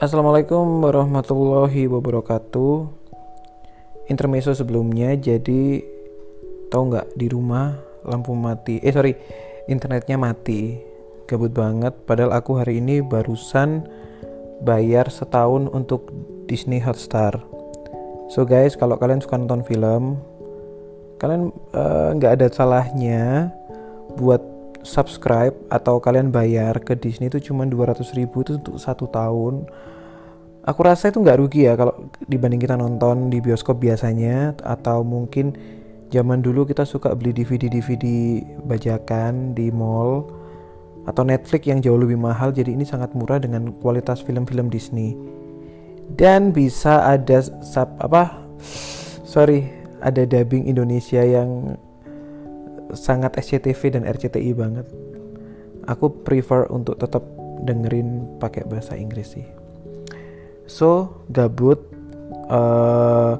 Assalamualaikum warahmatullahi wabarakatuh. Intermezzo sebelumnya, jadi tahu nggak di rumah lampu mati. Eh sorry, internetnya mati. Gabut banget. Padahal aku hari ini barusan bayar setahun untuk Disney Hotstar. So guys, kalau kalian suka nonton film, kalian eh, nggak uh, ada salahnya buat subscribe atau kalian bayar ke Disney itu cuma 200 ribu itu untuk satu tahun. Aku rasa itu nggak rugi ya kalau dibanding kita nonton di bioskop biasanya atau mungkin zaman dulu kita suka beli DVD DVD bajakan di mall atau Netflix yang jauh lebih mahal jadi ini sangat murah dengan kualitas film-film Disney. Dan bisa ada sub apa? Sorry ada dubbing Indonesia yang sangat SCTV dan RCTI banget. Aku prefer untuk tetap dengerin pakai bahasa Inggris sih. So gabut, uh,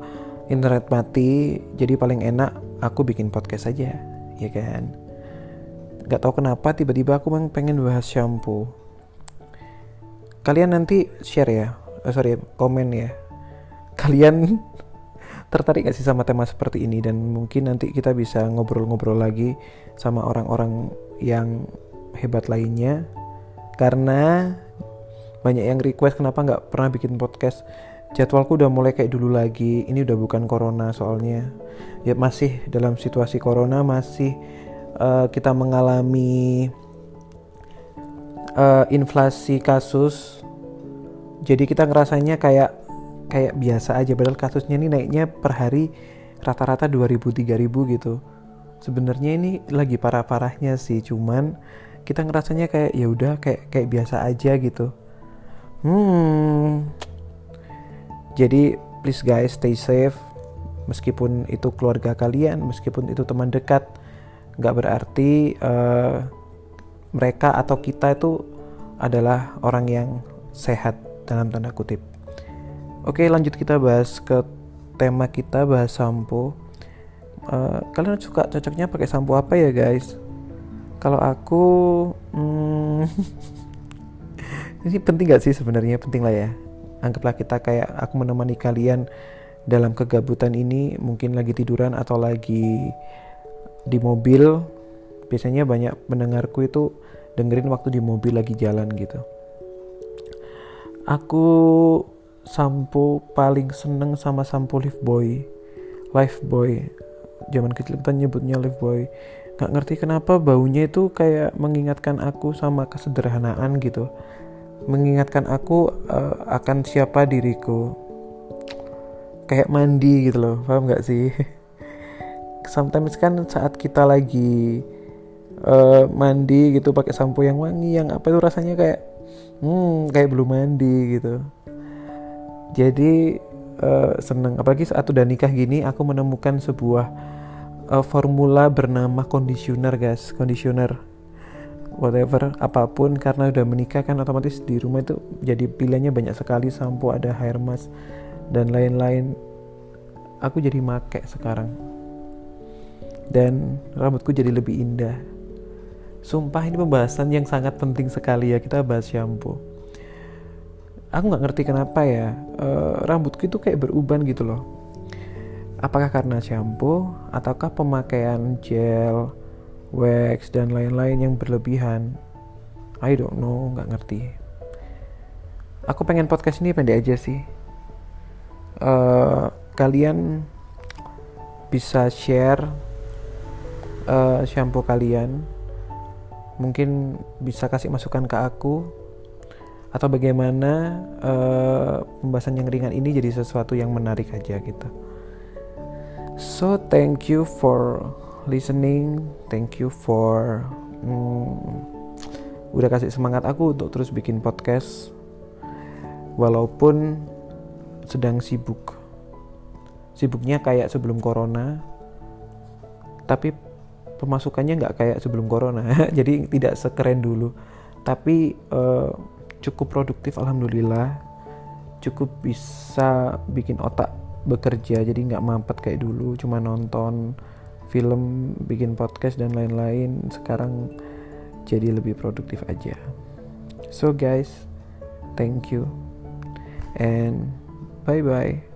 internet mati, jadi paling enak aku bikin podcast aja, ya kan? Gak tau kenapa tiba-tiba aku pengen bahas shampoo. Kalian nanti share ya, oh, sorry komen ya. Kalian tertarik gak sih sama tema seperti ini? Dan mungkin nanti kita bisa ngobrol-ngobrol lagi sama orang-orang yang hebat lainnya. Karena banyak yang request kenapa nggak pernah bikin podcast? Jadwalku udah mulai kayak dulu lagi. Ini udah bukan corona soalnya. Ya masih dalam situasi corona masih uh, kita mengalami uh, inflasi kasus. Jadi kita ngerasanya kayak kayak biasa aja. Padahal kasusnya ini naiknya per hari rata-rata 2000 3000 gitu. Sebenarnya ini lagi parah-parahnya sih cuman kita ngerasanya kayak ya udah kayak kayak biasa aja gitu. Hmm. Jadi please guys stay safe. Meskipun itu keluarga kalian meskipun itu teman dekat nggak berarti uh, mereka atau kita itu adalah orang yang sehat dalam tanda kutip Oke lanjut kita bahas ke tema kita bahas sampo. Uh, kalian suka cocoknya pakai sampo apa ya guys? Kalau aku, hmm, ini penting gak sih sebenarnya penting lah ya. Anggaplah kita kayak aku menemani kalian dalam kegabutan ini, mungkin lagi tiduran atau lagi di mobil. Biasanya banyak mendengarku itu dengerin waktu di mobil lagi jalan gitu. Aku sampo paling seneng sama sampo lift boy. Life boy. Zaman kecil kita nyebutnya life boy. Nggak ngerti kenapa baunya itu kayak mengingatkan aku sama kesederhanaan gitu. Mengingatkan aku uh, akan siapa diriku. Kayak mandi gitu loh paham nggak sih? Sometimes kan saat kita lagi uh, mandi gitu pakai sampo yang wangi yang apa itu rasanya kayak hmm kayak belum mandi gitu jadi uh, seneng. Apalagi saat udah nikah gini aku menemukan sebuah uh, formula bernama conditioner guys. Conditioner whatever apa pun. Karena udah menikah kan otomatis di rumah itu jadi pilihannya banyak sekali. Sampo ada hair mask dan lain-lain. Aku jadi make sekarang. Dan rambutku jadi lebih indah. Sumpah ini pembahasan yang sangat penting sekali ya. Kita bahas shampoo aku nggak ngerti kenapa ya uh, rambutku itu kayak beruban gitu loh. Apakah karena shampoo ataukah pemakaian gel wax dan lain-lain yang berlebihan? I don't know nggak ngerti. Aku pengen podcast ini pendek aja sih. Uh, kalian bisa share uh, shampoo kalian. Mungkin bisa kasih masukan ke aku atau bagaimana uh, pembahasan yang ringan ini jadi sesuatu yang menarik aja gitu. So thank you for listening, thank you for hmm, udah kasih semangat aku untuk terus bikin podcast walaupun sedang sibuk. Sibuknya kayak sebelum corona, tapi pemasukannya nggak kayak sebelum corona, jadi tidak sekeren dulu. Tapi uh, cukup produktif alhamdulillah. Cukup bisa bikin otak bekerja jadi nggak mampet kayak dulu. Cuma nonton film bikin podcast dan lain-lain. Sekarang jadi lebih produktif aja. So guys thank you. And bye bye